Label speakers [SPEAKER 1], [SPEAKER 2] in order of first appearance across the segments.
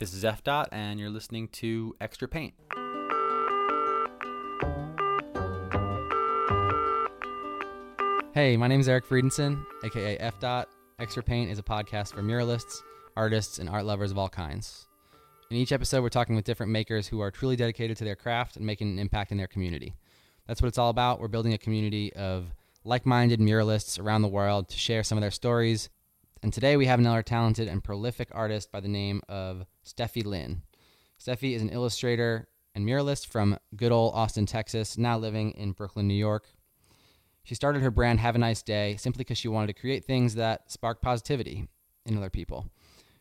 [SPEAKER 1] This is F Dot and you're listening to Extra Paint. Hey, my name is Eric Friedenson, aka F Dot. Extra Paint is a podcast for muralists, artists, and art lovers of all kinds. In each episode, we're talking with different makers who are truly dedicated to their craft and making an impact in their community. That's what it's all about. We're building a community of like-minded muralists around the world to share some of their stories, And today we have another talented and prolific artist by the name of Steffi Lynn. Steffi is an illustrator and muralist from good old Austin, Texas, now living in Brooklyn, New York. She started her brand Have a Nice Day simply because she wanted to create things that spark positivity in other people.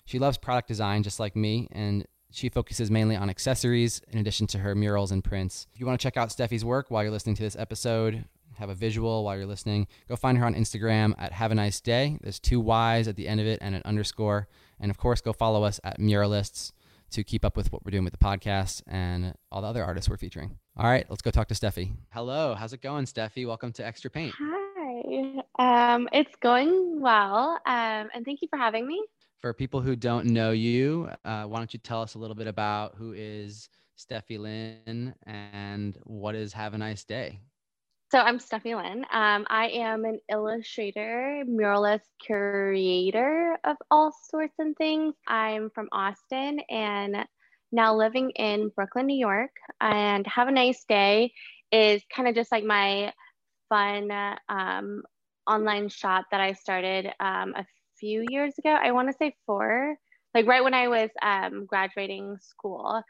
[SPEAKER 1] She loves product design just like me and she focuses mainly on accessories in addition to her murals and prints. If you want to check out Steffi's work while you're listening to this episode, have a visual while you're listening, go find her on Instagram at Have a Nice Day. There's two Y's at the end of it and an underscore. And of course, go follow us at Muralists to keep up with what we're doing with the podcast and all the other artists we're featuring. All right, let's go talk to Steffi. Hello, how's it going, Steffi? Welcome to Extra Paint.
[SPEAKER 2] Hi. Um, it's going well. Um, and thank you for having me.
[SPEAKER 1] For people who don't know you, uh, why don't you tell us a little bit about who is Steffi Lynn and what is Have a Nice Day?
[SPEAKER 2] So I'm Stephanie Lynn. Um, I am an illustrator, muralist, curator of all sorts and things. I'm from Austin and now living in Brooklyn, New York. And Have a Nice Day is kind of just like my fun um, online shop that I started um, a few years ago. I want to say four, like right when I was um, graduating school.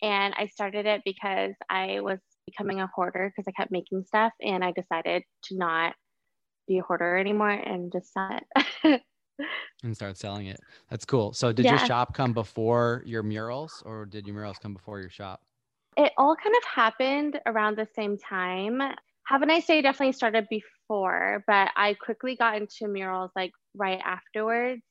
[SPEAKER 2] And I started it because I was becoming a hoarder because I kept making stuff and I decided to not be a hoarder anymore and just sell it.
[SPEAKER 1] and start selling it. That's cool. So did yeah. your shop come before your murals or did your murals come before your shop?
[SPEAKER 2] It all kind of happened around the same time. Have a Nice Day definitely started before, but I quickly got into murals like right afterwards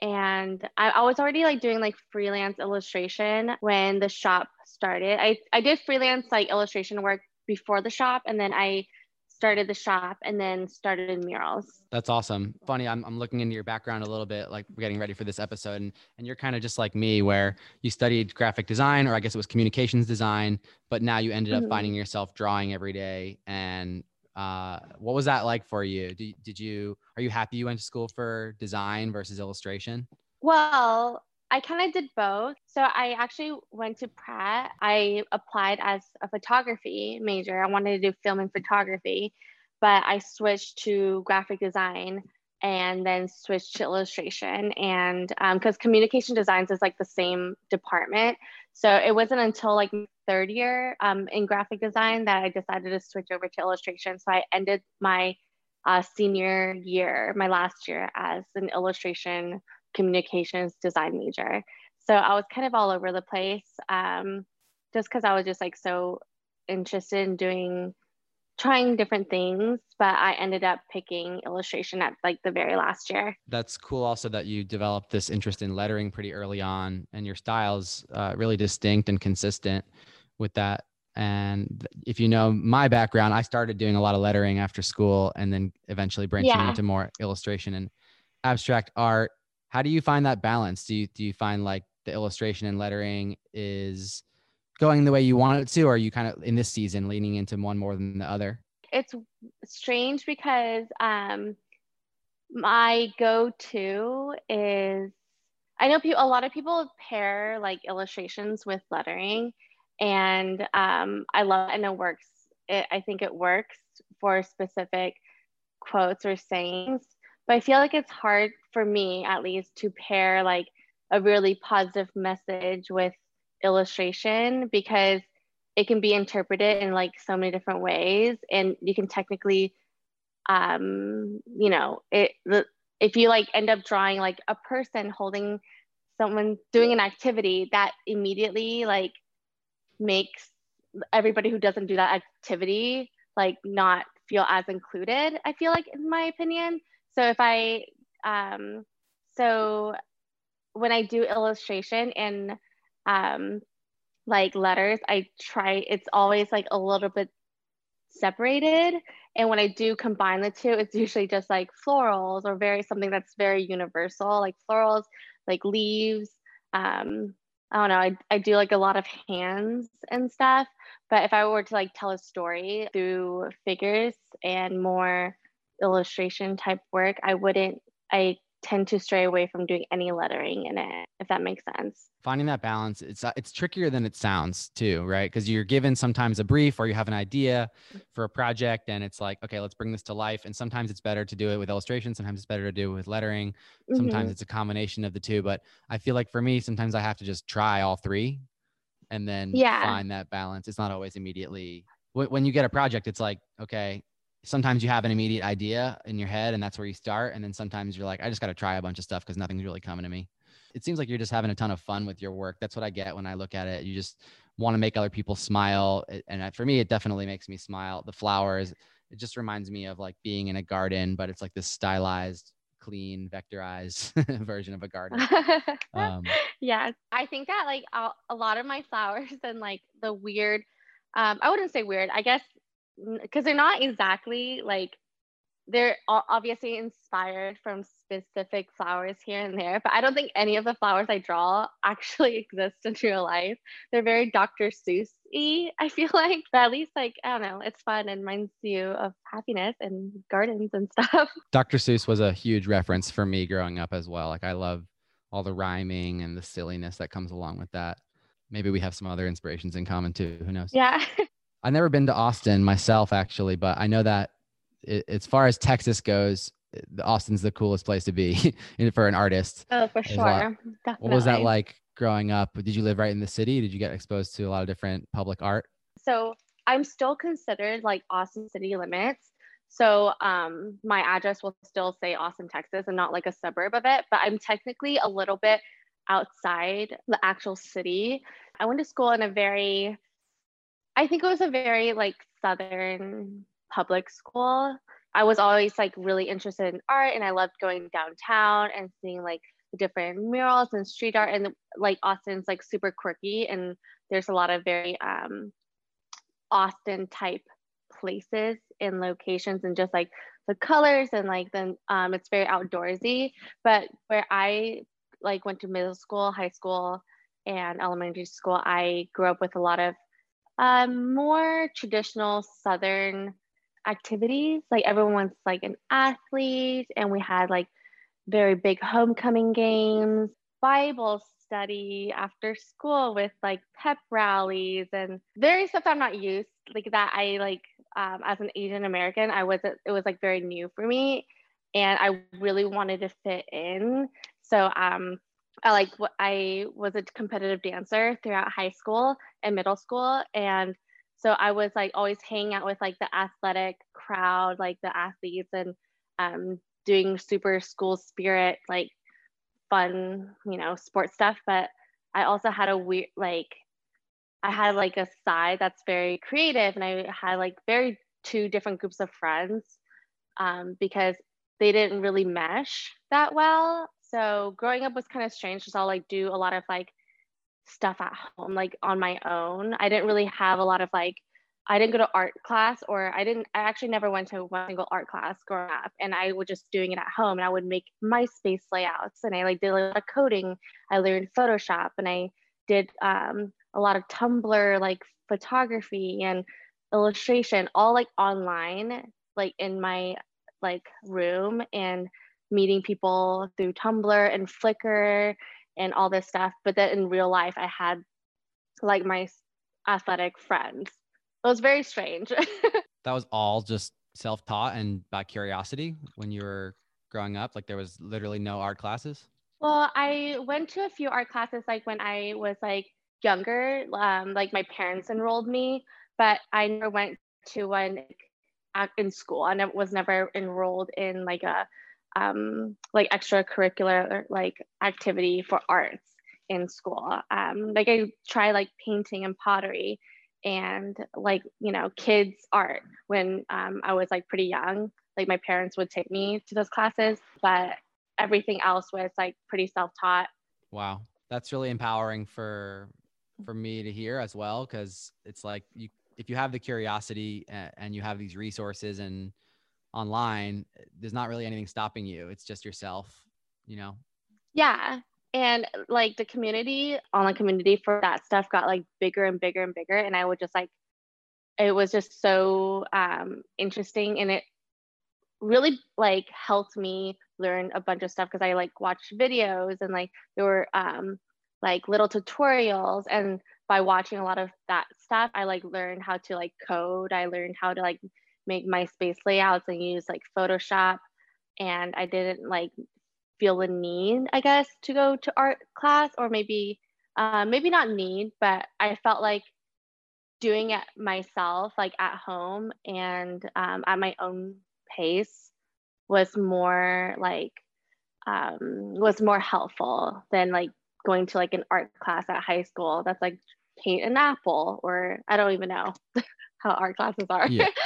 [SPEAKER 2] and I, I was already like doing like freelance illustration when the shop started. I, I did freelance like illustration work before the shop and then I started the shop and then started in murals.
[SPEAKER 1] That's awesome. Funny, I'm I'm looking into your background a little bit like we're getting ready for this episode and and you're kind of just like me where you studied graphic design or I guess it was communications design, but now you ended up mm -hmm. finding yourself drawing every day and uh, what was that like for you? Did, did you, are you happy you went to school for design versus illustration?
[SPEAKER 2] Well, I kind of did both. So I actually went to Pratt. I applied as a photography major. I wanted to do film and photography, but I switched to graphic design and then switched to illustration and um cuz communication designs is like the same department. So it wasn't until like third year um, in graphic design that I decided to switch over to illustration. So I ended my uh, senior year, my last year as an illustration communications design major. So I was kind of all over the place um, just because I was just like so interested in doing trying different things but I ended up picking illustration at like the very last year.
[SPEAKER 1] That's cool also that you developed this interest in lettering pretty early on and your style's uh really distinct and consistent with that. And if you know my background i started doing a lot of lettering after school and then eventually branching yeah. into more illustration and abstract art. How do you find that balance? Do you do you find like the illustration and lettering is going the way you want it to or are you kind of in this season leaning into one more than the other?
[SPEAKER 2] It's strange because um my go to is i know people a lot of people pair like illustrations with lettering and um I love it and it works. It, I think it works for specific quotes or sayings but I feel like it's hard for me at least to pair like a really positive message with illustration because it can be interpreted in like so many different ways and you can technically um you know it the, if you like end up drawing like a person holding someone doing an activity that immediately like makes everybody who doesn't do that activity like not feel as included I feel like in my opinion. So if I um so when I do illustration and um like letters I try it's always like a little bit separated. And when I do combine the two it's usually just like florals or very something that's very universal like florals like leaves um I don't know, I I do like a lot of hands and stuff, but if I were to like tell a story through figures and more illustration type work, I wouldn't I tend to stray away from doing any lettering in it if that makes sense.
[SPEAKER 1] Finding that balance it's it's trickier than it sounds too right? Because you're given sometimes a brief or you have an idea for a project and it's like okay let's bring this to life. And sometimes it's better to do it with illustration sometimes it's better to do it with lettering. Sometimes mm -hmm. it's a combination of the two but i feel like for me sometimes i have to just try all three and then yeah. find that balance. It's not always immediately when you get a project it's like okay sometimes you have an immediate idea in your head and that's where you start and then sometimes you're like I just got to try a bunch of stuff cuz nothing's really coming to me. It seems like you're just having a ton of fun with your work. That's what I get when I look at it. You just want to make other people smile and for me it definitely makes me smile. The flowers it just reminds me of like being in a garden but it's like this stylized clean vectorized version of a garden.
[SPEAKER 2] Um yeah, I think that like a lot of my flowers and like the weird um I wouldn't say weird. I guess because they're not exactly like they're obviously inspired from specific flowers here and there but I don't think any of the flowers I draw actually exist in real life they're very Dr. Seuss-y I feel like but at least like I don't know it's fun and reminds you of happiness and gardens and stuff
[SPEAKER 1] Dr. Seuss was a huge reference for me growing up as well like I love all the rhyming and the silliness that comes along with that maybe we have some other inspirations in common too who knows
[SPEAKER 2] yeah
[SPEAKER 1] I've never been to Austin myself, actually, but I know that it, as far as Texas goes, Austin's the coolest place to be for an artist.
[SPEAKER 2] Oh, for sure. Definitely.
[SPEAKER 1] What was that like growing up? Did you live right in the city? Did you get exposed to a lot of different public art?
[SPEAKER 2] So I'm still considered like Austin city limits. So um my address will still say Austin, Texas and not like a suburb of it, but I'm technically a little bit outside the actual city. I went to school in a very I think it was a very like southern public school. I was always like really interested in art and I loved going downtown and seeing like the different murals and street art and like Austin's like super quirky and there's a lot of very um Austin type places and locations and just like the colors and like then um it's very outdoorsy but where I like went to middle school, high school and elementary school I grew up with a lot of Um, more traditional Southern activities. Like everyone like an athlete and we had like very big homecoming games, Bible study after school with like pep rallies and very stuff I'm not used like that I like um as an Asian American I wasn't it was like very new for me and I really wanted to fit in so um I like I was a competitive dancer throughout high school and middle school and so I was like always hanging out with like the athletic crowd like the athletes and um doing super school spirit like fun you know sport stuff but I also had a weird like I had like a side that's very creative and I had like very two different groups of friends um because they didn't really mesh that well so growing up was kind of strange cuz I'll like do a lot of like stuff at home like on my own. I didn't really have a lot of like I didn't go to art class or I didn't I actually never went to one single art class growing up and I was just doing it at home and I would make my space layouts and I like did a lot of coding. I learned Photoshop and I did um a lot of Tumblr like photography and illustration all like online like in my like room and meeting people through Tumblr and Flickr and all this stuff. But then in real life, I had like my athletic friends. It was very strange.
[SPEAKER 1] that was all just self-taught and by curiosity when you were growing up? Like there was literally no art classes?
[SPEAKER 2] Well, I went to a few art classes like when I was like younger, um, like my parents enrolled me, but I never went to one in school and I was never enrolled in like a um, like extracurricular like activity for arts in school. Um, like I try like painting and pottery and like, you know, kids art when um, I was like pretty young. Like my parents would take me to those classes, but everything else was like pretty self-taught.
[SPEAKER 1] Wow. That's really empowering for for me to hear as well cuz it's like you if you have the curiosity and you have these resources and online, there's not really anything stopping you. It's just yourself, you know?
[SPEAKER 2] Yeah. And like the community, online community for that stuff got like bigger and bigger and bigger. And I would just like, it was just so um, interesting. And it really like helped me learn a bunch of stuff because I like watched videos and like there were um, like little tutorials. And by watching a lot of that stuff, I like learned how to like code. I learned how to like make my space layouts and use like Photoshop and I didn't like feel the need I guess to go to art class or maybe uh, maybe not need but I felt like doing it myself like at home and um, at my own pace was more like um, was more helpful than like going to like an art class at high school that's like paint an apple or I don't even know how art classes are.
[SPEAKER 1] Yeah.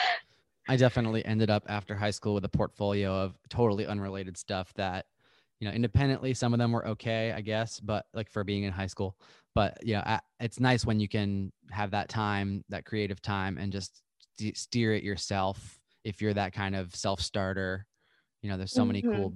[SPEAKER 1] I definitely ended up after high school with a portfolio of totally unrelated stuff that you know independently some of them were okay I guess but like for being in high school. But you know I, it's nice when you can have that time that creative time and just steer it yourself if you're that kind of self starter you know there's so mm -hmm. many cool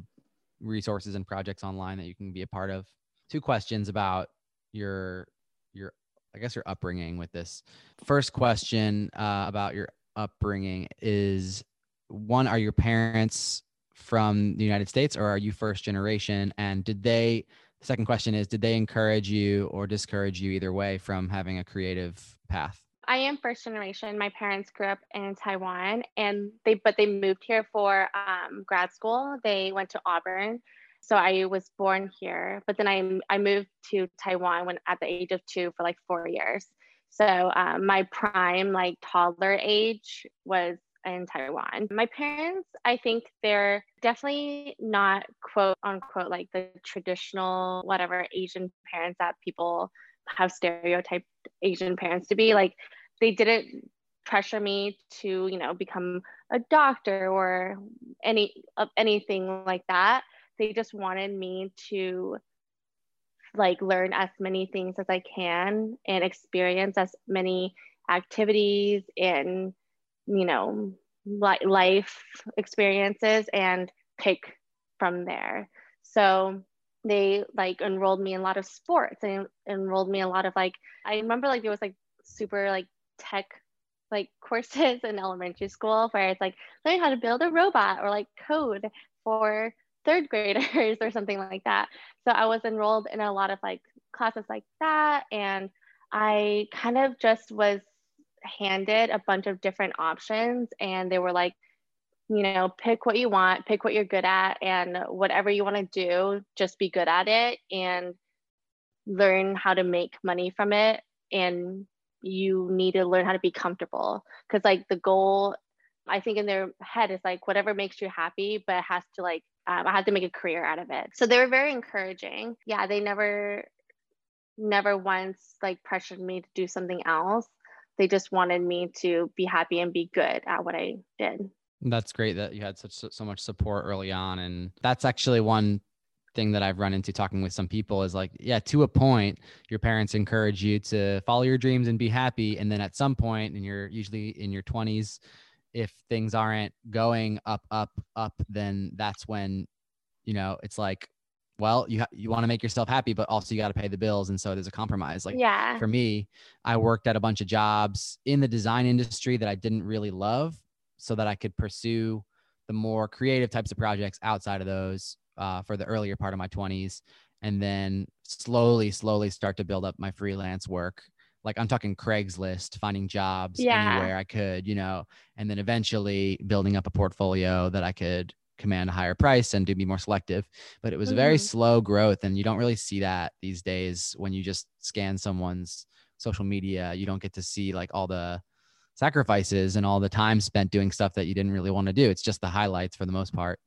[SPEAKER 1] resources and projects online that you can be a part of. Two questions about your your I guess your upbringing with this. First question uh about your upbringing is one are your parents from the United States or are you first generation and did they the second question is did they encourage you or discourage you either way from having a creative path
[SPEAKER 2] I am first generation. My parents grew up in Taiwan and they but they moved here for um grad school. They went to Auburn. So I was born here, but then I I moved to Taiwan when at the age of 2 for like 4 years. So um, my prime like toddler age was in Taiwan. My parents, I think they're definitely not quote unquote like the traditional whatever Asian parents that people have stereotyped Asian parents to be. Like they didn't pressure me to, you know, become a doctor or any of anything like that. They just wanted me to like learn as many things as I can and experience as many activities and you know li life experiences and pick from there. So they like enrolled me in a lot of sports. And enrolled me in a lot of like I remember like there was like super like tech like courses in elementary school where it's like learn how to build a robot or like code for third graders or something like that. So I was enrolled in a lot of like classes like that and I kind of just was handed a bunch of different options and they were like you know pick what you want pick what you're good at and whatever you want to do just be good at it and learn how to make money from it and you need to learn how to be comfortable cuz like the goal I think in their head is like whatever makes you happy but it has to like um, I had to make a career out of it. So they were very encouraging. Yeah, they never never once like pressured me to do something else. They just wanted me to be happy and be good at what I did.
[SPEAKER 1] That's great that you had such so much support early on and that's actually one thing that I've run into talking with some people is like yeah to a point your parents encourage you to follow your dreams and be happy and then at some point and you're usually in your 20s if things aren't going up up up then that's when you know it's like well you you want to make yourself happy but also you got to pay the bills and so there's a compromise like
[SPEAKER 2] yeah.
[SPEAKER 1] for me I worked at a bunch of jobs in the design industry that I didn't really love so that I could pursue the more creative types of projects outside of those uh for the earlier part of my 20s and then slowly slowly start to build up my freelance work like I'm talking Craigslist, finding jobs
[SPEAKER 2] yeah.
[SPEAKER 1] anywhere I could, you know, and then eventually building up a portfolio that I could command a higher price and do be more selective. But it was mm -hmm. very slow growth. And you don't really see that these days when you just scan someone's social media, you don't get to see like all the sacrifices and all the time spent doing stuff that you didn't really want to do. It's just the highlights for the most part.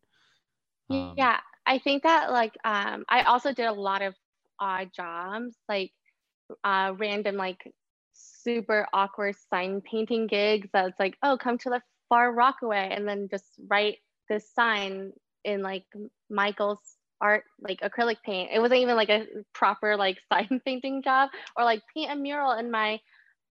[SPEAKER 2] Um, yeah. I think that like um I also did a lot of odd jobs like uh, random like super awkward sign painting gigs that's like, oh, come to the far Rockaway and then just write this sign in like Michael's art like acrylic paint. It wasn't even like a proper like sign painting job or like paint a mural in my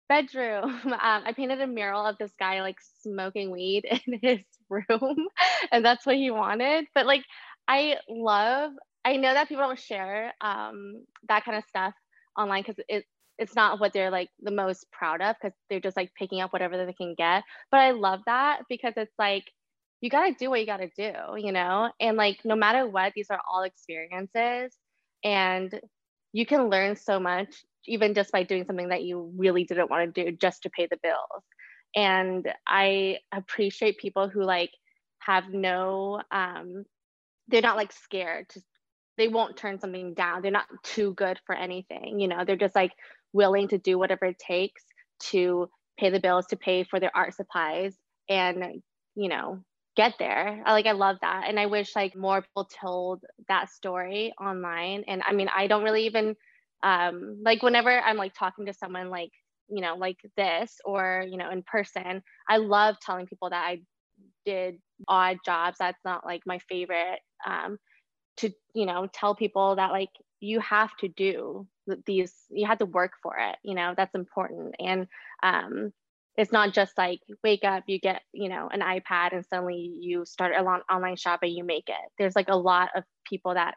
[SPEAKER 2] bedroom. Um, I painted a mural of this guy like smoking weed in his room and that's what he wanted. But like I love I know that people don't share um that kind of stuff online because it it's not what they're like the most proud of because they're just like picking up whatever they can get. But I love that because it's like you got to do what you got to do you know? And like no matter what these are all experiences and you can learn so much even just by doing something that you really didn't want to do just to pay the bills. And I appreciate people who like have no um they're not like scared to they won't turn something down. They're not too good for anything, you know. They're just like willing to do whatever it takes to pay the bills, to pay for their art supplies and, you know, get there. I like I love that and I wish like more people told that story online and I mean I don't really even um like whenever I'm like talking to someone like you know like this or you know in person I love telling people that I did odd jobs that's not like my favorite um to you know tell people that like you have to do these you have to work for it you know that's important. And um it's not just like wake up you get you know an iPad and suddenly you start a long online shop and you make it. There's like a lot of people that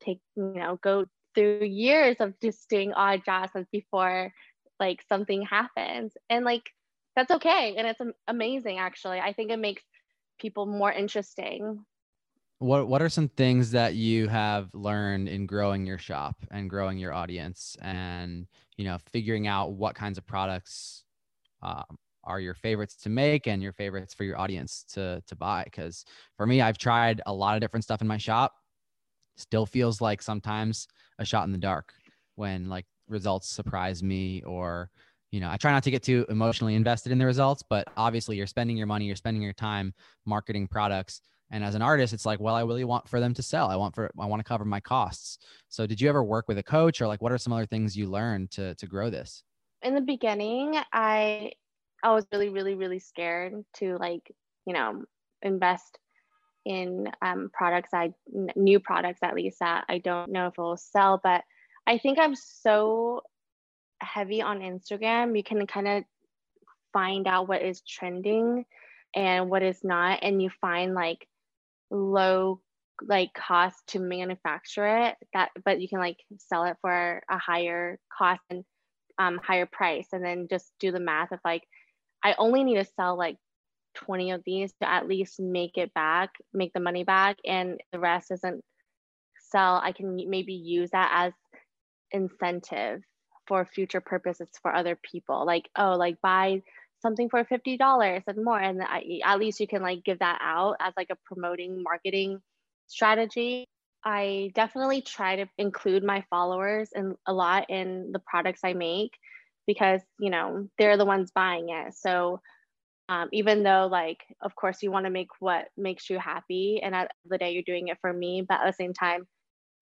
[SPEAKER 2] take you know go through years of just doing odd jobs before like something happens. And like that's okay. And it's amazing actually. I think it makes people more interesting
[SPEAKER 1] what what are some things that you have learned in growing your shop and growing your audience and you know figuring out what kinds of products um, are your favorites to make and your favorites for your audience to to buy? Cuz for me I've tried a lot of different stuff in my shop. Still feels like sometimes a shot in the dark when like results surprise me or you know, I try not to get too emotionally invested in the results, but obviously you're spending your money, you're spending your time marketing products. And as an artist, it's like, well, I really want for them to sell. I want for I want to cover my costs. So did you ever work with a coach or like what are some other things you learned to to grow this?
[SPEAKER 2] In the beginning, I I was really really really scared to like, you know, invest in um products I new products at least that I don't know if it'll sell, but I think I'm so heavy on Instagram. You can kind of find out what is trending and what is not and you find like low like cost to manufacture it that but you can like sell it for a higher cost and um higher price and then just do the math of like I only need to sell like 20 of these to at least make it back make the money back and the rest isn't sell. I can maybe use that as incentive for future purposes for other people. Like oh like buy something for $50 and more and I, at least you can like give that out as like a promoting marketing strategy. I definitely try to include my followers and a lot in the products I make because you know they're the ones buying it. So um even though like of course you want to make what makes you happy and at the day you're doing it for me but at the same time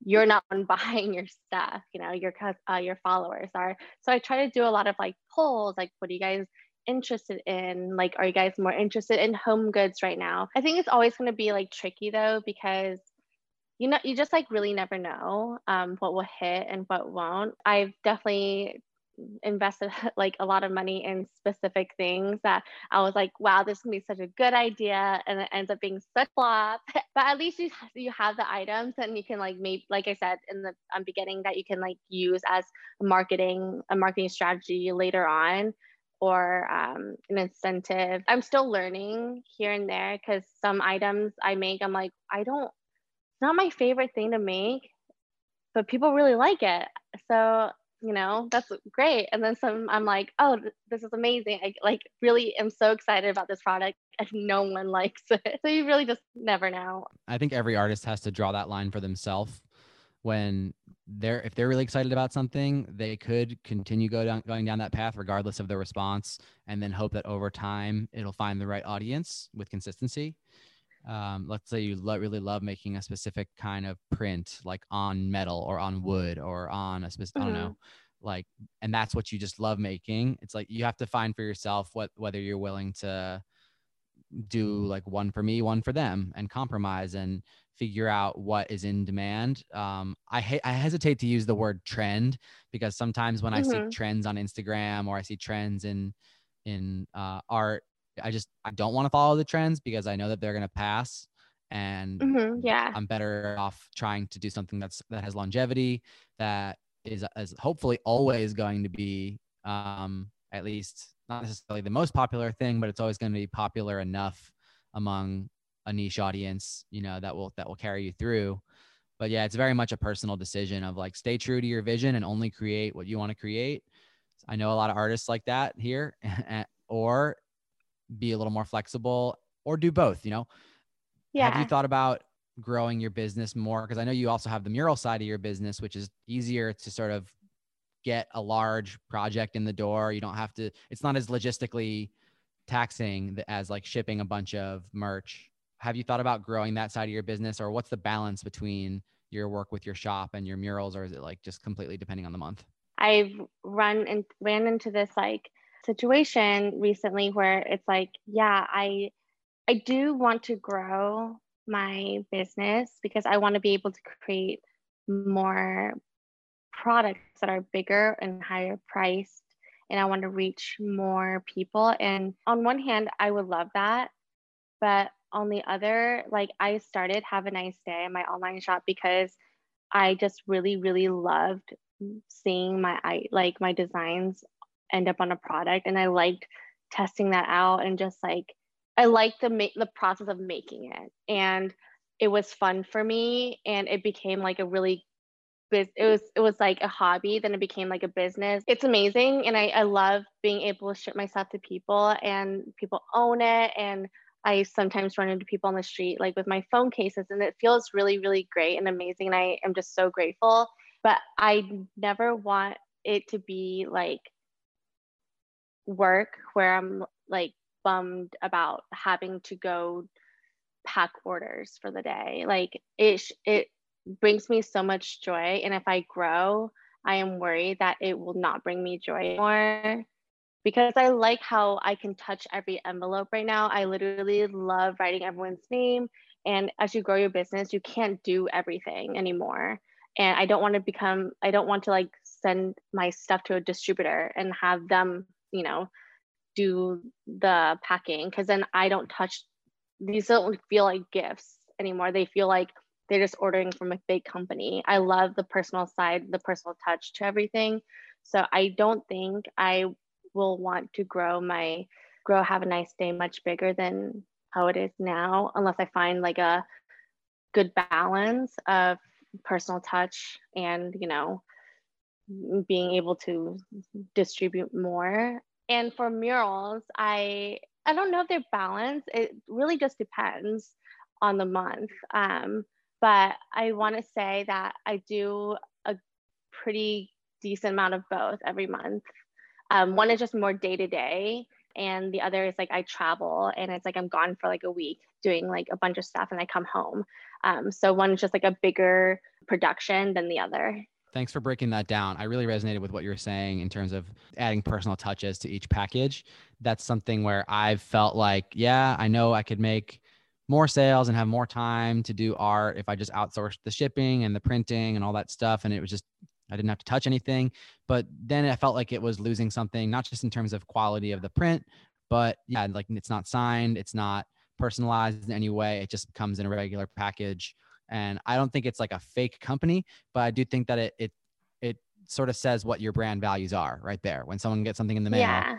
[SPEAKER 2] you're not buying your stuff you know your uh, your followers are. So I try to do a lot of like polls like what do you guys interested in? Like, are you guys more interested in home goods right now? I think it's always going to be like tricky though, because you know, you just like really never know um, what will hit and what won't. I've definitely invested like a lot of money in specific things that I was like wow this can be such a good idea and it ends up being such flop but at least you you have the items and you can like maybe like I said in the um, beginning that you can like use as marketing a marketing strategy later on or um an incentive. I'm still learning here and there cuz some items I make I'm like I don't it's not my favorite thing to make but people really like it. So, you know, that's great. And then some I'm like, "Oh, this is amazing. I like really am so excited about this product and no one likes it." So you really just never know.
[SPEAKER 1] I think every artist has to draw that line for themselves when they're if they're really excited about something, they could continue go down, going down that path regardless of the response, and then hope that over time it'll find the right audience with consistency. Um, let's say you lo really love making a specific kind of print, like on metal or on wood or on a specific, mm -hmm. I don't know, like, and that's what you just love making. It's like you have to find for yourself what whether you're willing to do like one for me, one for them, and compromise and figure out what is in demand. Um, I, I hesitate to use the word trend because sometimes when mm -hmm. I see trends on Instagram or I see trends in in uh, art, I just I don't want to follow the trends because I know that they're going to pass and
[SPEAKER 2] mm -hmm, yeah
[SPEAKER 1] i'm better off trying to do something that's that has longevity that is is hopefully always going to be um at least not necessarily the most popular thing but it's always going to be popular enough among a niche audience, you know, that will that will carry you through. But yeah, it's very much a personal decision of like stay true to your vision and only create what you want to create. I know a lot of artists like that here or be a little more flexible or do both, you know.
[SPEAKER 2] Yeah.
[SPEAKER 1] Have you thought about growing your business more because I know you also have the mural side of your business which is easier to sort of get a large project in the door. You don't have to it's not as logistically taxing as like shipping a bunch of merch have you thought about growing that side of your business or what's the balance between your work with your shop and your murals or is it like just completely depending on the month?
[SPEAKER 2] I've run and ran into this like situation recently where it's like yeah, I I do want to grow my business because I want to be able to create more products that are bigger and higher priced and I want to reach more people and on one hand I would love that but on the other, like I started Have a Nice Day, my online shop because I just really really loved seeing my I like my designs end up on a product and I liked testing that out and just like I liked the ma the process of making it. And it was fun for me and it became like a really it was it was like a hobby then it became like a business. It's amazing and I I love being able to ship my stuff to people and people own it and I sometimes run into people on the street like with my phone cases and it feels really really great and amazing and I am just so grateful. But I never want it to be like work where I'm like bummed about having to go pack orders for the day. Like it it brings me so much joy and if I grow I am worried that it will not bring me joy more because I like how I can touch every envelope right now. I literally love writing everyone's name. And as you grow your business, you can't do everything anymore. And I don't want to become, I don't want to like send my stuff to a distributor and have them, you know, do the packing because then I don't touch, these don't feel like gifts anymore. They feel like they're just ordering from a big company. I love the personal side, the personal touch to everything. So I don't think I will want to grow my grow have a nice day much bigger than how it is now unless I find like a good balance of personal touch and you know being able to distribute more. And for murals I I don't know if they're balanced. It really just depends on the month. Um but I want to say that I do a pretty decent amount of both every month um, one is just more day to day and the other is like I travel and it's like I'm gone for like a week doing like a bunch of stuff and I come home. Um, so one is just like a bigger production than the other.
[SPEAKER 1] Thanks for breaking that down. I really resonated with what you're saying in terms of adding personal touches to each package. That's something where I've felt like, yeah, I know I could make more sales and have more time to do art if I just outsourced the shipping and the printing and all that stuff and it was just I didn't have to touch anything, but then I felt like it was losing something, not just in terms of quality of the print, but yeah, like it's not signed, it's not personalized in any way. It just comes in a regular package. And I don't think it's like a fake company, but I do think that it it it sort of says what your brand values are right there. When someone gets something in the mail,
[SPEAKER 2] yeah.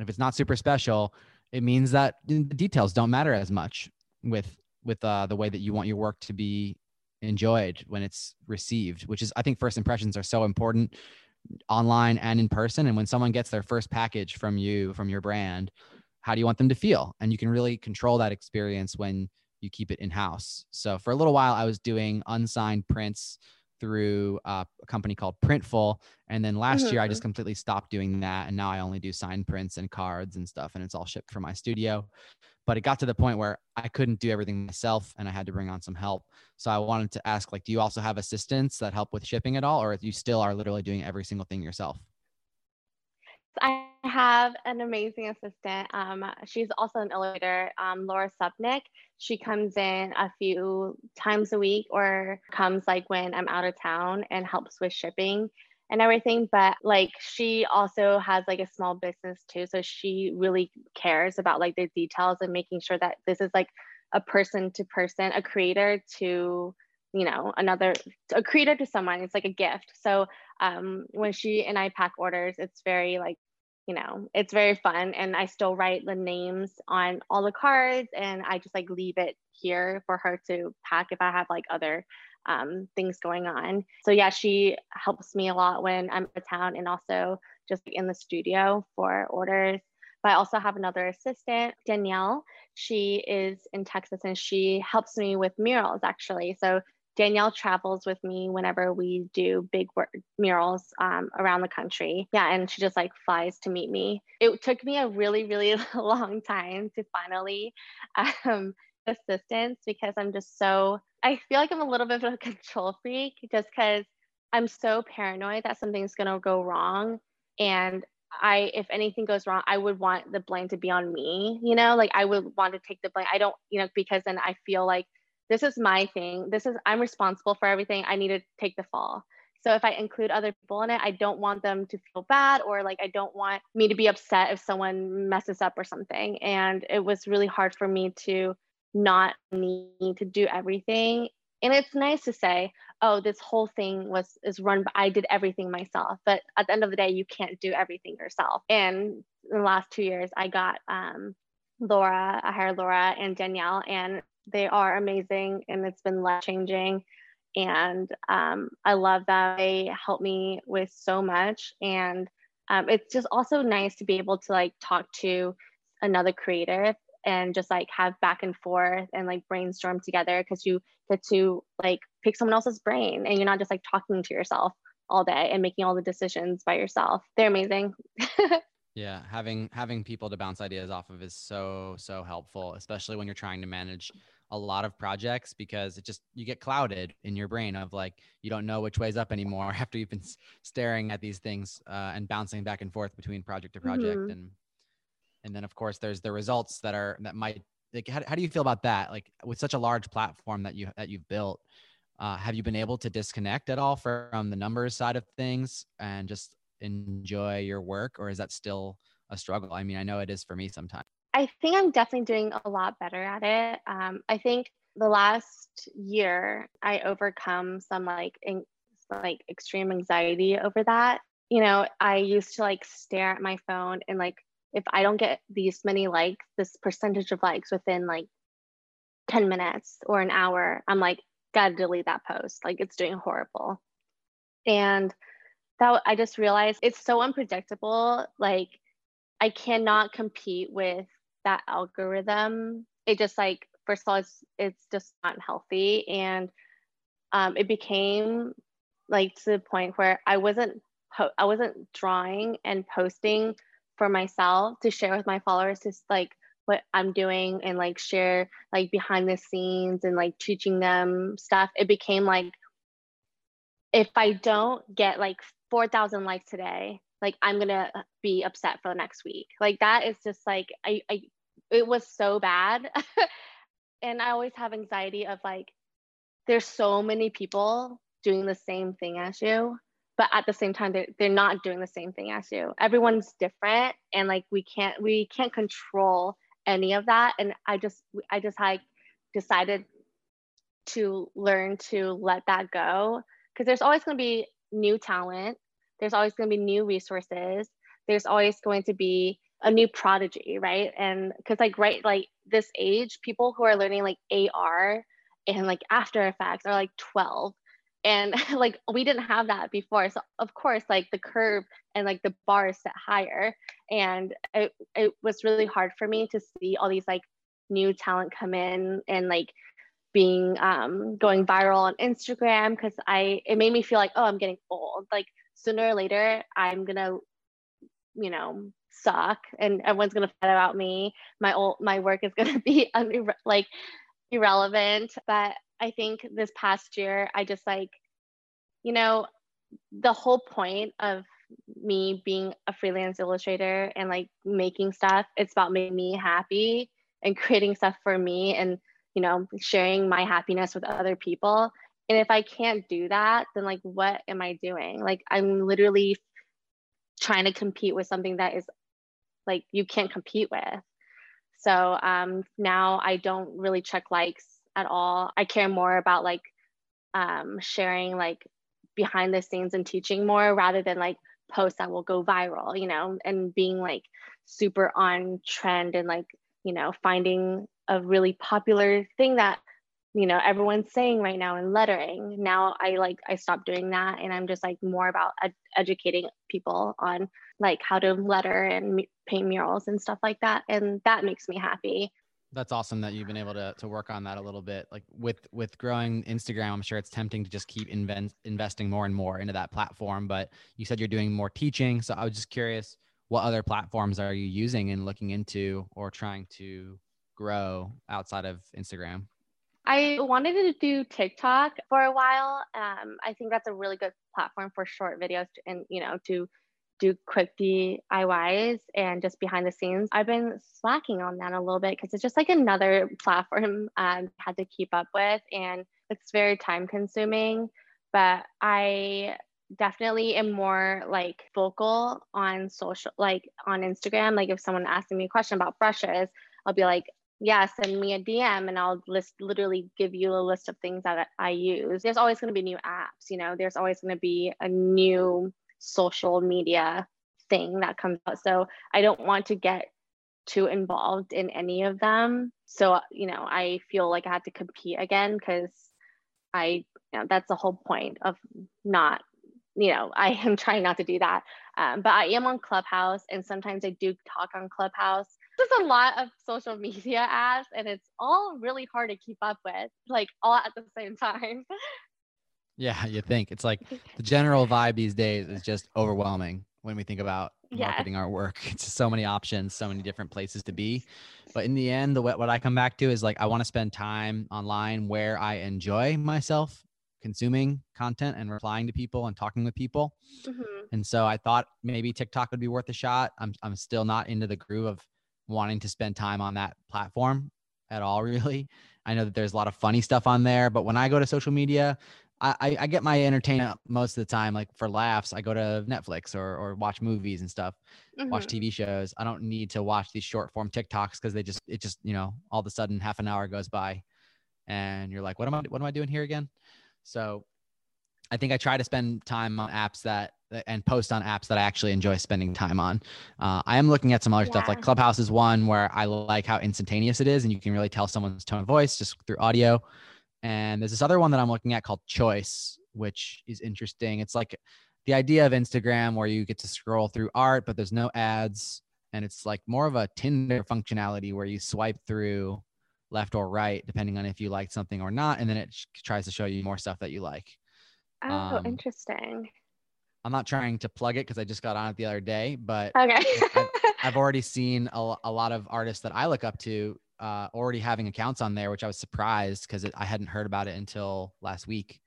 [SPEAKER 1] if it's not super special, it means that the details don't matter as much with with uh, the way that you want your work to be enjoyed when it's received, which is I think first impressions are so important online and in person and when someone gets their first package from you from your brand, how do you want them to feel? And you can really control that experience when you keep it in house. So for a little while I was doing unsigned prints through uh, a company called Printful and then last mm -hmm. year I just completely stopped doing that and now I only do signed prints and cards and stuff and it's all shipped from my studio but it got to the point where I couldn't do everything myself and I had to bring on some help. So I wanted to ask like do you also have assistants that help with shipping at all or if you still are literally doing every single thing yourself?
[SPEAKER 2] I have an amazing assistant. Um she's also an illustrator, um Laura Subnick. She comes in a few times a week or comes like when I'm out of town and helps with shipping and everything but like she also has like a small business too so she really cares about like the details and making sure that this is like a person to person a creator to you know another a creator to someone. It's like a gift. So um when she and I pack orders it's very like you know it's very fun and I still write the names on all the cards and I just like leave it here for her to pack if I have like other um, things going on. So yeah, she helps me a lot when I'm in town and also just in the studio for orders. But I also have another assistant, Danielle. She is in Texas and she helps me with murals actually. So Danielle travels with me whenever we do big work murals um around the country. Yeah, and she just like flies to meet me. It took me a really really long time to finally um assistance because I'm just so I feel like I'm a little bit of a control freak just because I'm so paranoid that something's going to go wrong. And I if anything goes wrong I would want the blame to be on me you know? Like I would want to take the blame. I don't you know because then I feel like this is my thing. This is I'm responsible for everything. I need to take the fall. So if I include other people in it I don't want them to feel bad or like I don't want me to be upset if someone messes up or something. And it was really hard for me to not need to do everything. And it's nice to say oh this whole thing was is run by I did everything myself. But at the end of the day you can't do everything yourself. And in the last 2 years I got um Laura I hired Laura and Danielle and they are amazing and it's been life changing and um I love that they help me with so much. And um it's just also nice to be able to like talk to another creative and just like have back and forth and like brainstorm together because you get to like pick someone else's brain and you're not just like talking to yourself all day and making all the decisions by yourself. They're amazing.
[SPEAKER 1] yeah, having having people to bounce ideas off of is so so helpful, especially when you're trying to manage a lot of projects because it just you get clouded in your brain of like you don't know which way's up anymore after you've been staring at these things uh and bouncing back and forth between project to project mm -hmm. and and then of course there's the results that are that might like how, how do you feel about that? Like with such a large platform that you that you've built uh, have you been able to disconnect at all from the numbers side of things and just enjoy your work or is that still a struggle? I mean i know it is for me sometimes.
[SPEAKER 2] I think i'm definitely doing a lot better at it. Um i think the last year i overcome some like in, like extreme anxiety over that. You know i used to like stare at my phone and like if I don't get these many likes, this percentage of likes within like 10 minutes or an hour, I'm like, gotta delete that post. Like it's doing horrible. And that I just realized it's so unpredictable. Like I cannot compete with that algorithm. It just like, first of all, it's, it's just not healthy. And um, it became like to the point where I wasn't, I wasn't drawing and posting for myself to share with my followers is like what I'm doing and like share like behind the scenes and like teaching them stuff. It became like if I don't get like 4000 likes today like I'm going to be upset for the next week. Like that is just like I I it was so bad. And I always have anxiety of like there's so many people doing the same thing as you but at the same time they're, they're not doing the same thing as you. Everyone's different and like we can't we can't control any of that. And i just i just like decided to learn to let that go. Because there's always going to be new talent. There's always going to be new resources. There's always going to be a new prodigy right? And because like right like this age people who are learning like ar and like after effects are like 12 and like we didn't have that before. So of course like the curve and like the bar is set higher. And it it was really hard for me to see all these like new talent come in and like being um going viral on Instagram cuz I it made me feel like oh I'm getting old. Like sooner or later I'm going to you know suck and everyone's going to find about me. My old my work is going to be un like irrelevant. But I think this past year, I just like, you know, the whole point of me being a freelance illustrator and like making stuff, it's about making me happy and creating stuff for me and, you know, sharing my happiness with other people. And if I can't do that, then like, what am I doing? Like, I'm literally trying to compete with something that is like you can't compete with. So um now I don't really check likes at all. I care more about like um sharing like behind the scenes and teaching more rather than like posts that will go viral, you know, and being like super on trend and like, you know, finding a really popular thing that you know everyone's saying right now in lettering now i like i stopped doing that and i'm just like more about ed educating people on like how to letter and paint murals and stuff like that and that makes me happy
[SPEAKER 1] that's awesome that you've been able to to work on that a little bit. Like with with growing Instagram, I'm sure it's tempting to just keep invent, investing more and more into that platform, but you said you're doing more teaching, so I was just curious what other platforms are you using and looking into or trying to grow outside of Instagram?
[SPEAKER 2] I wanted to do TikTok for a while. Um I think that's a really good platform for short videos to, and you know to do quippy IYs and just behind the scenes. I've been slacking on that a little bit because it's just like another platform I um, had to keep up with and it's very time consuming. But I definitely am more like vocal on social, like on Instagram. Like if someone asks me a question about brushes, I'll be like, yeah, send me a DM and I'll list literally give you a list of things that I use. There's always going to be new apps, you know, there's always going to be a new social media thing that comes out. So I don't want to get too involved in any of them. So, you know, I feel like I had to compete again because I you know, that's the whole point of not you know, I am trying not to do that. Um but I am on Clubhouse and sometimes I do talk on Clubhouse. There's a lot of social media apps and it's all really hard to keep up with like all at the same time.
[SPEAKER 1] Yeah, you think. It's like the general vibe these days is just overwhelming when we think about yeah. marketing our work. It's so many options, so many different places to be. But in the end, the what I come back to is like I want to spend time online where I enjoy myself consuming content and replying to people and talking with people. Mm-hmm. And so I thought maybe TikTok would be worth a shot. I'm I'm still not into the groove of wanting to spend time on that platform at all really. I know that there's a lot of funny stuff on there, but when I go to social media, I, I get my entertainment most of the time, like for laughs, I go to Netflix or, or watch movies and stuff, mm-hmm. watch TV shows. I don't need to watch these short form TikToks because they just, it just, you know, all of a sudden half an hour goes by and you're like, what am I, what am I doing here again? So I think I try to spend time on apps that, and post on apps that I actually enjoy spending time on. Uh, I am looking at some other yeah. stuff like Clubhouse is one where I like how instantaneous it is and you can really tell someone's tone of voice just through audio. And there's this other one that I'm looking at called Choice, which is interesting. It's like the idea of Instagram where you get to scroll through art, but there's no ads. And it's like more of a Tinder functionality where you swipe through left or right, depending on if you like something or not. And then it tries to show you more stuff that you like.
[SPEAKER 2] Oh, um, interesting.
[SPEAKER 1] I'm not trying to plug it because I just got on it the other day, but
[SPEAKER 2] okay.
[SPEAKER 1] I've, I've already seen a, a lot of artists that I look up to uh, already having accounts on there, which I was surprised because I hadn't heard about it until last week,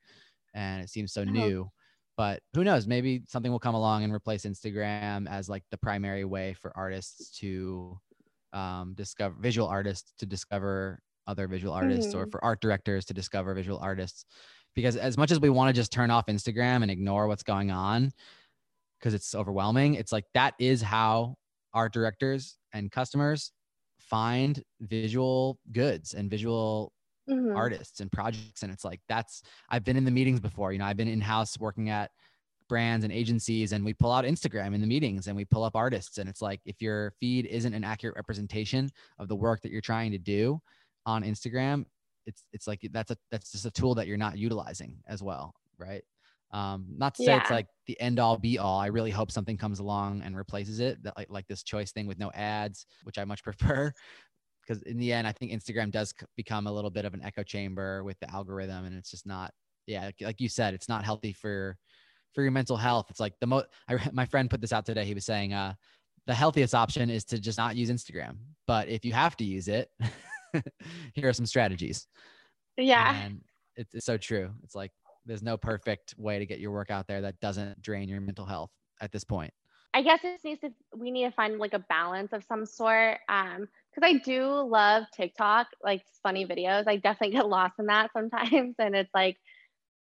[SPEAKER 1] and it seems so new. But who knows? Maybe something will come along and replace Instagram as like the primary way for artists to um, discover visual artists to discover other visual artists, mm -hmm. or for art directors to discover visual artists. Because as much as we want to just turn off Instagram and ignore what's going on, because it's overwhelming, it's like that is how art directors and customers find visual goods and visual mm-hmm. artists and projects and it's like that's I've been in the meetings before you know I've been in house working at brands and agencies and we pull out Instagram in the meetings and we pull up artists and it's like if your feed isn't an accurate representation of the work that you're trying to do on Instagram it's it's like that's a that's just a tool that you're not utilizing as well right Um, not to say yeah. it's like the end all be all. I really hope something comes along and replaces it, that, like, like this choice thing with no ads, which I much prefer. Because in the end, I think Instagram does become a little bit of an echo chamber with the algorithm, and it's just not, yeah, like, like you said, it's not healthy for for your mental health. It's like the most. My friend put this out today. He was saying, uh, the healthiest option is to just not use Instagram. But if you have to use it, here are some strategies.
[SPEAKER 2] Yeah.
[SPEAKER 1] And it's, it's so true. It's like there's no perfect way to get your work out there that doesn't drain your mental health at this point.
[SPEAKER 2] I guess it needs to we need to find like a balance of some sort um cuz I do love TikTok like funny videos. I definitely get lost in that sometimes and it's like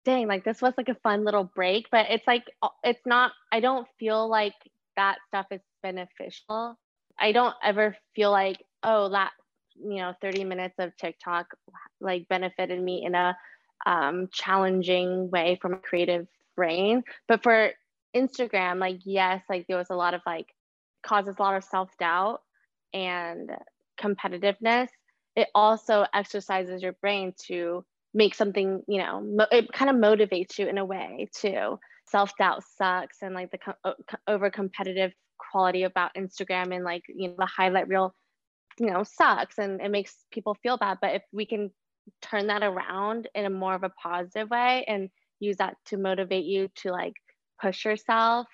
[SPEAKER 2] dang like this was like a fun little break but it's like it's not I don't feel like that stuff is beneficial. I don't ever feel like oh that you know 30 minutes of TikTok like benefited me in a um challenging way from a creative brain. But for Instagram like yes like there was a lot of like causes a lot of self doubt and competitiveness. It also exercises your brain to make something you know it kind of motivates you in a way too. Self doubt sucks and like the co over competitive quality about Instagram and like you know the highlight reel you know sucks and it makes people feel bad. But if we can turn that around in a more of a positive way and use that to motivate you to like push yourself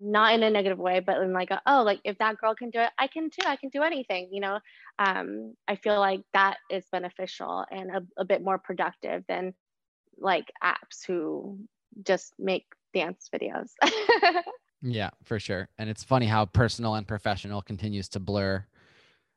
[SPEAKER 2] not in a negative way but in like a, oh like if that girl can do it I can too I can do anything you know? Um I feel like that is beneficial and a, a bit more productive than like apps who just make dance videos.
[SPEAKER 1] Yeah for sure. And it's funny how personal and professional continues to blur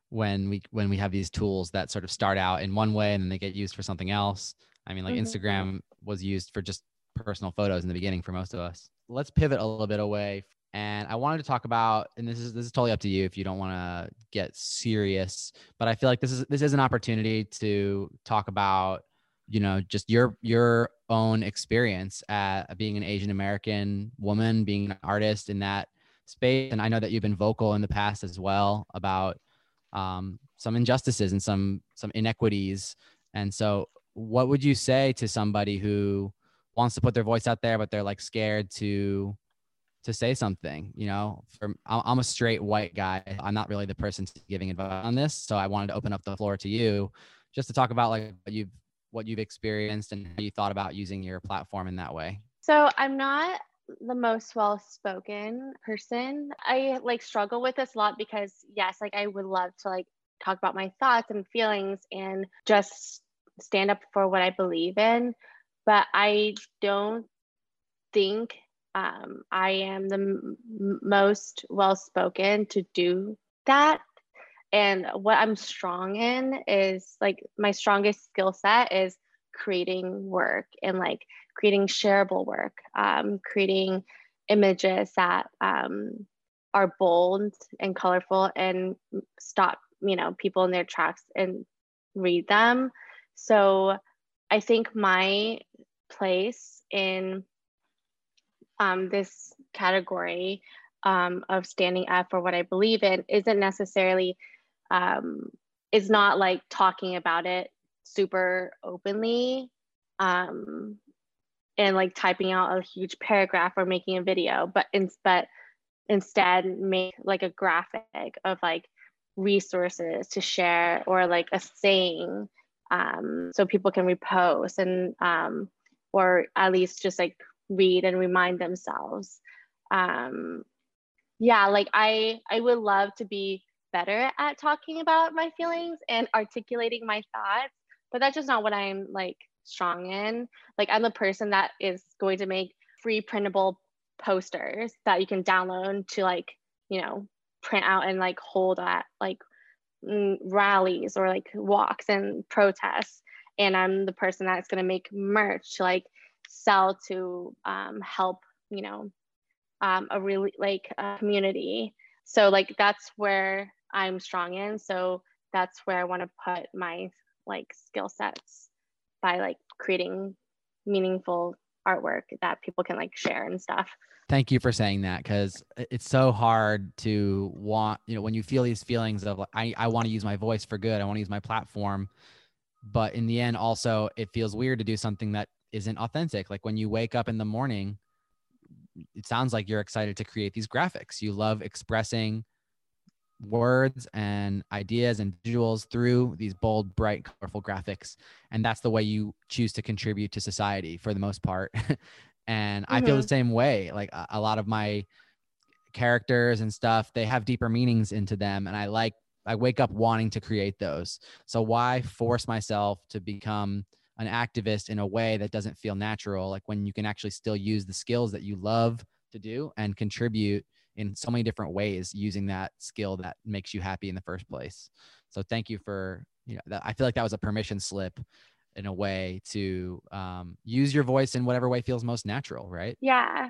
[SPEAKER 1] when we when we have these tools that sort of start out in one way and then they get used for something else. I mean, like mm -hmm. Instagram was used for just personal photos in the beginning for most of us. Let's pivot a little bit away and I wanted to talk about and this is this is totally up to you if you don't want to get serious but I feel like this is this is an opportunity to talk about you know just your your own experience at being an Asian American woman being an artist in that space and I know that you've been vocal in the past as well about um, some injustices and some some inequities. And so what would you say to somebody who wants to put their voice out there but they're like scared to to say something, you know? For I'm a straight white guy. I'm not really the person giving advice on this, so I wanted to open up the floor to you just to talk about like what you've what you've experienced and how you thought about using your platform in that way.
[SPEAKER 2] So, I'm not the most well spoken person. I like struggle with this a lot because yes, like I would love to like talk about my thoughts and feelings and just stand up for what I believe in, but I don't think um I am the most well spoken to do that. And what I'm strong in is like my strongest skill set is creating work and like creating shareable work, um, creating images that um, are bold and colorful and stop, you know, people in their tracks and read them. So I think my place in um, this category um, of standing up for what I believe in isn't necessarily, um, is not like talking about it super openly. Um, and like typing out a huge paragraph or making a video but in, but instead make like a graphic of like resources to share or like a saying um so people can repost and um or at least just like read and remind themselves. Um yeah like i i would love to be better at talking about my feelings and articulating my thoughts but that's just not what i'm like strong in. Like I'm the person that is going to make free printable posters that you can download to like, you know, print out and like hold at like rallies or like walks and protests. And I'm the person that's going to make merch to like sell to um help, you know, um a really like a community. So like that's where I'm strong in. So that's where I want to put my like skill sets by like creating meaningful artwork that people can like share and stuff.
[SPEAKER 1] Thank you for saying that cuz it's so hard to want, you know, when you feel these feelings of like I I want to use my voice for good, I want to use my platform, but in the end also it feels weird to do something that isn't authentic. Like when you wake up in the morning, it sounds like you're excited to create these graphics. You love expressing words and ideas and visuals through these bold, bright, colorful graphics. And that's the way you choose to contribute to society for the most part. and mm -hmm. I feel the same way. Like a, a lot of my characters and stuff, they have deeper meanings into them. And I like, I wake up wanting to create those. So why force myself to become an activist in a way that doesn't feel natural? Like when you can actually still use the skills that you love to do and contribute in so many different ways using that skill that makes you happy in the first place. So thank you for, you know, that, I feel like that was a permission slip in a way to um, use your voice in whatever way feels most natural, right?
[SPEAKER 2] Yeah.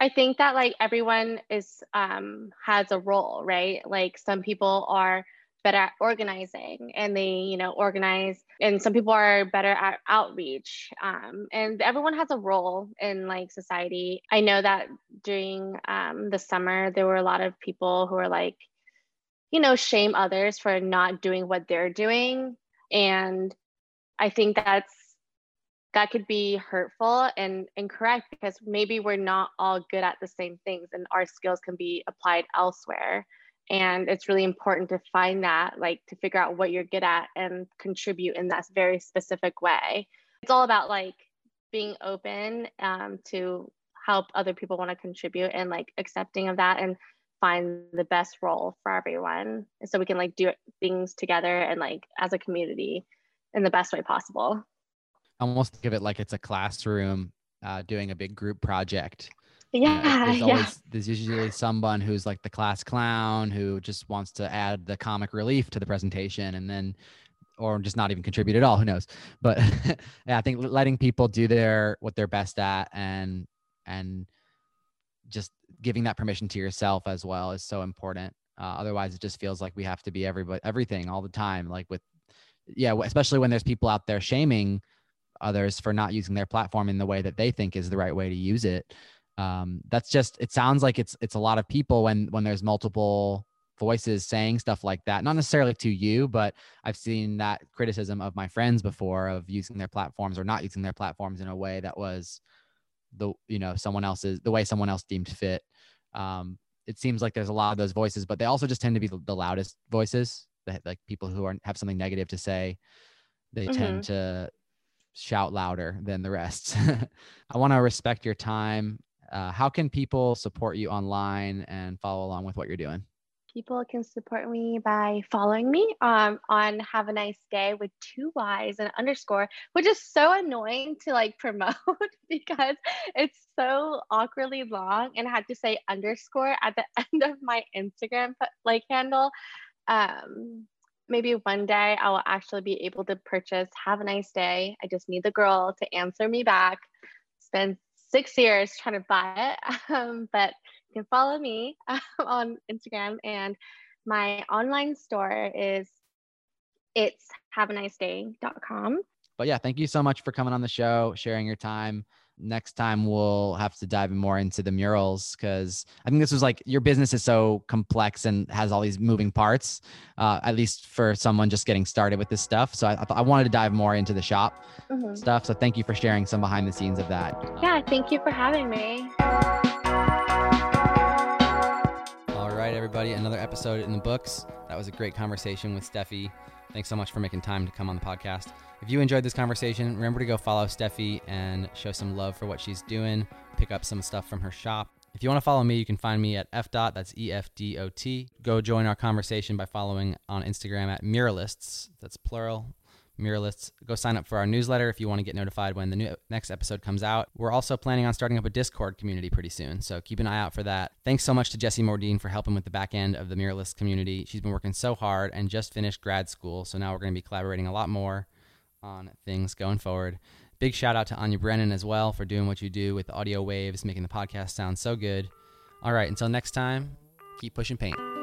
[SPEAKER 2] I think that like everyone is um has a role, right? Like some people are better at organizing and they you know organize and some people are better at outreach um and everyone has a role in like society. I know that during um the summer there were a lot of people who were like you know shame others for not doing what they're doing. And i think that's that could be hurtful and incorrect because maybe we're not all good at the same things and our skills can be applied elsewhere and it's really important to find that like to figure out what you're good at and contribute in that very specific way. It's all about like being open um to help other people want to contribute and like accepting of that and find the best role for everyone. So we can like do things together and like as a community in the best way possible.
[SPEAKER 1] Almost give it like it's a classroom uh doing a big group project
[SPEAKER 2] yeah,
[SPEAKER 1] there's,
[SPEAKER 2] always,
[SPEAKER 1] yeah. there's usually someone who's like the class clown who just wants to add the comic relief to the presentation and then or just not even contribute at all who knows? But yeah, i think letting people do their what they're best at and and just giving that permission to yourself as well is so important. Uh, otherwise it just feels like we have to be everybody everything all the time like with yeah especially when there's people out there shaming others for not using their platform in the way that they think is the right way to use it um, that's just it sounds like it's it's a lot of people when when there's multiple voices saying stuff like that. Not necessarily to you but i've seen that criticism of my friends before of using their platforms or not using their platforms in a way that was the you know someone else's the way someone else deemed fit. Um it seems like there's a lot of those voices but they also just tend to be the loudest voices that like people who are have something negative to say. They mm -hmm. tend to shout louder than the rest. I want to respect your time uh, how can people support you online and follow along with what you're doing?
[SPEAKER 2] People can support me by following me um, on Have a Nice Day with two Y's and underscore, which is so annoying to like promote because it's so awkwardly long and I had to say underscore at the end of my Instagram like handle. Um, maybe one day I will actually be able to purchase Have a Nice Day. I just need the girl to answer me back. spend six years trying to buy it. Um, but you can follow me um, on Instagram and my online store is it's haveaniceday.com.
[SPEAKER 1] But yeah, thank you so much for coming on the show, sharing your time next time we'll have to dive more into the murals because I think this was like your business is so complex and has all these moving parts, uh, at least for someone just getting started with this stuff. So I, I wanted to dive more into the shop mm -hmm. stuff. So thank you for sharing some behind the scenes of that.
[SPEAKER 2] Yeah, thank you for having me.
[SPEAKER 1] All right, everybody, another episode in the books. That was a great conversation with Steffi. Thanks so much for making time to come on the podcast. If you enjoyed this conversation, remember to go follow Steffi and show some love for what she's doing. Pick up some stuff from her shop. If you want to follow me, you can find me at fdot, that's E-F-D-O-T. Go join our conversation by following on Instagram at muralists, that's plural, muralists. Go sign up for our newsletter if you want to get notified when the new next episode comes out. We're also planning on starting up a Discord community pretty soon, so keep an eye out for that. Thanks so much to Jessie Mordine for helping with the back end of the muralist community. She's been working so hard and just finished grad school, so now we're going to be collaborating a lot more on things going forward. Big shout out to Anya Brennan as well for doing what you do with audio waves, making the podcast sound so good. All right, until next time, keep pushing paint.